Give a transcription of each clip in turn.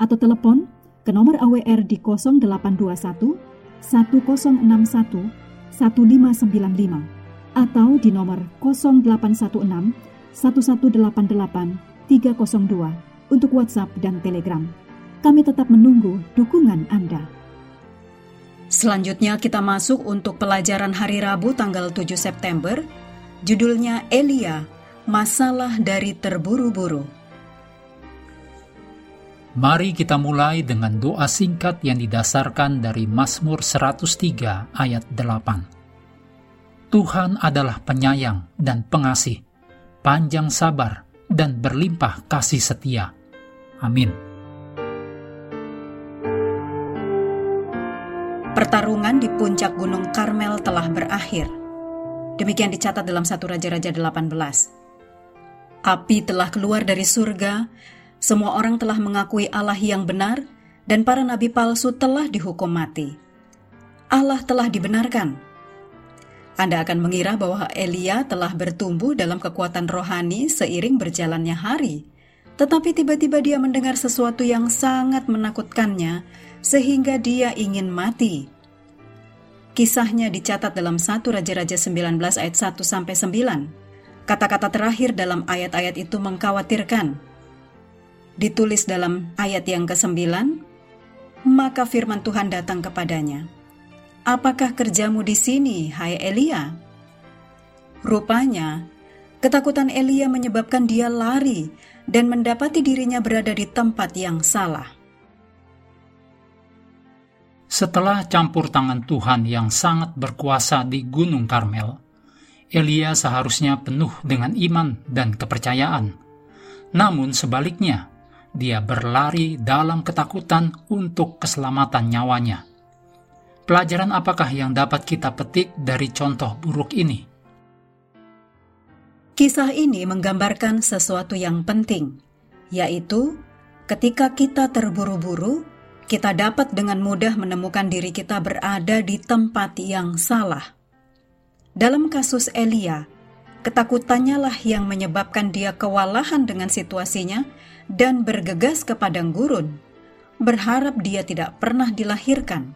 atau telepon ke nomor AWR di 0821 1061 1595 atau di nomor 0816 1188 302 untuk WhatsApp dan Telegram. Kami tetap menunggu dukungan Anda. Selanjutnya kita masuk untuk pelajaran hari Rabu tanggal 7 September. Judulnya Elia, Masalah dari Terburu-buru. Mari kita mulai dengan doa singkat yang didasarkan dari Mazmur 103 ayat 8. Tuhan adalah penyayang dan pengasih, panjang sabar dan berlimpah kasih setia. Amin. Pertarungan di puncak Gunung Karmel telah berakhir. Demikian dicatat dalam satu Raja-Raja 18. Api telah keluar dari surga semua orang telah mengakui Allah yang benar, dan para nabi palsu telah dihukum mati. Allah telah dibenarkan. Anda akan mengira bahwa Elia telah bertumbuh dalam kekuatan rohani seiring berjalannya hari, tetapi tiba-tiba dia mendengar sesuatu yang sangat menakutkannya, sehingga dia ingin mati. Kisahnya dicatat dalam 1 Raja-Raja 19 ayat 1 sampai 9. Kata-kata terakhir dalam ayat-ayat itu mengkhawatirkan ditulis dalam ayat yang ke-9, maka firman Tuhan datang kepadanya. Apakah kerjamu di sini, hai Elia? Rupanya, ketakutan Elia menyebabkan dia lari dan mendapati dirinya berada di tempat yang salah. Setelah campur tangan Tuhan yang sangat berkuasa di Gunung Karmel, Elia seharusnya penuh dengan iman dan kepercayaan. Namun sebaliknya, dia berlari dalam ketakutan untuk keselamatan nyawanya. Pelajaran apakah yang dapat kita petik dari contoh buruk ini? Kisah ini menggambarkan sesuatu yang penting, yaitu ketika kita terburu-buru, kita dapat dengan mudah menemukan diri kita berada di tempat yang salah. Dalam kasus Elia, ketakutannya lah yang menyebabkan dia kewalahan dengan situasinya dan bergegas ke padang gurun, berharap dia tidak pernah dilahirkan.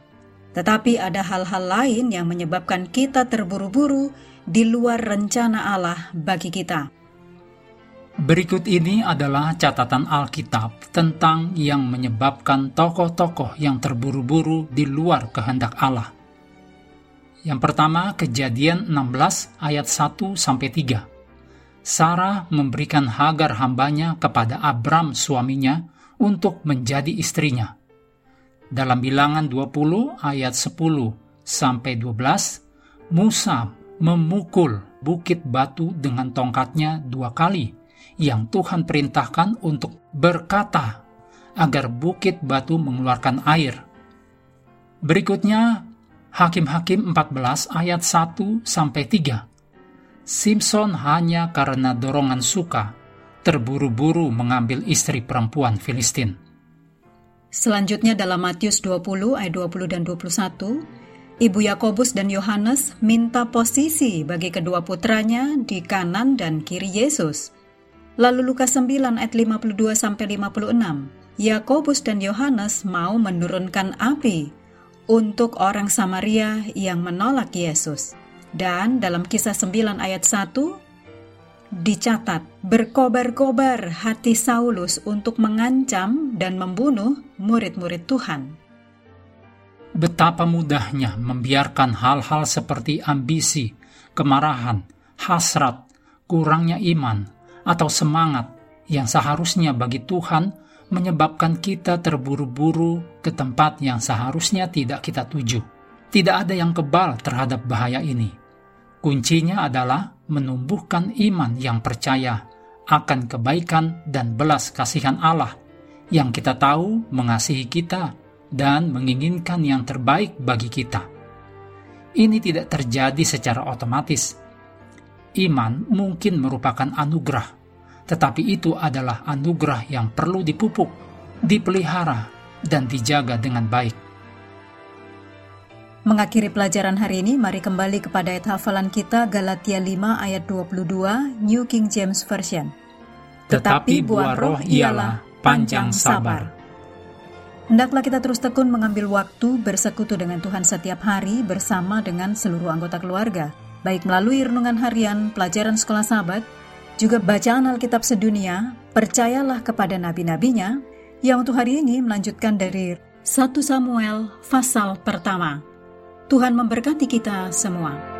Tetapi ada hal-hal lain yang menyebabkan kita terburu-buru di luar rencana Allah bagi kita. Berikut ini adalah catatan Alkitab tentang yang menyebabkan tokoh-tokoh yang terburu-buru di luar kehendak Allah. Yang pertama, Kejadian 16 ayat 1 sampai 3. Sarah memberikan Hagar hambanya kepada Abram suaminya untuk menjadi istrinya. Dalam bilangan 20 ayat 10 sampai 12, Musa memukul bukit batu dengan tongkatnya dua kali yang Tuhan perintahkan untuk berkata agar bukit batu mengeluarkan air. Berikutnya Hakim-hakim 14 ayat 1 sampai 3. Simpson hanya karena dorongan suka terburu-buru mengambil istri perempuan Filistin. Selanjutnya dalam Matius 20 ayat 20 dan 21, Ibu Yakobus dan Yohanes minta posisi bagi kedua putranya di kanan dan kiri Yesus. Lalu Lukas 9 ayat 52 sampai 56, Yakobus dan Yohanes mau menurunkan api untuk orang Samaria yang menolak Yesus. Dan dalam kisah 9 ayat 1, dicatat, berkobar-kobar hati Saulus untuk mengancam dan membunuh murid-murid Tuhan. Betapa mudahnya membiarkan hal-hal seperti ambisi, kemarahan, hasrat, kurangnya iman, atau semangat yang seharusnya bagi Tuhan menyebabkan kita terburu-buru ke tempat yang seharusnya tidak kita tuju. Tidak ada yang kebal terhadap bahaya ini Kuncinya adalah menumbuhkan iman yang percaya akan kebaikan dan belas kasihan Allah yang kita tahu mengasihi kita dan menginginkan yang terbaik bagi kita. Ini tidak terjadi secara otomatis. Iman mungkin merupakan anugerah, tetapi itu adalah anugerah yang perlu dipupuk, dipelihara, dan dijaga dengan baik. Mengakhiri pelajaran hari ini, mari kembali kepada ayat hafalan kita Galatia 5 ayat 22 New King James Version. Tetapi buah roh ialah panjang sabar. Hendaklah kita terus tekun mengambil waktu bersekutu dengan Tuhan setiap hari bersama dengan seluruh anggota keluarga, baik melalui renungan harian, pelajaran sekolah sahabat, juga bacaan Alkitab sedunia, percayalah kepada nabi-nabinya, yang untuk hari ini melanjutkan dari 1 Samuel pasal pertama. Tuhan memberkati kita semua.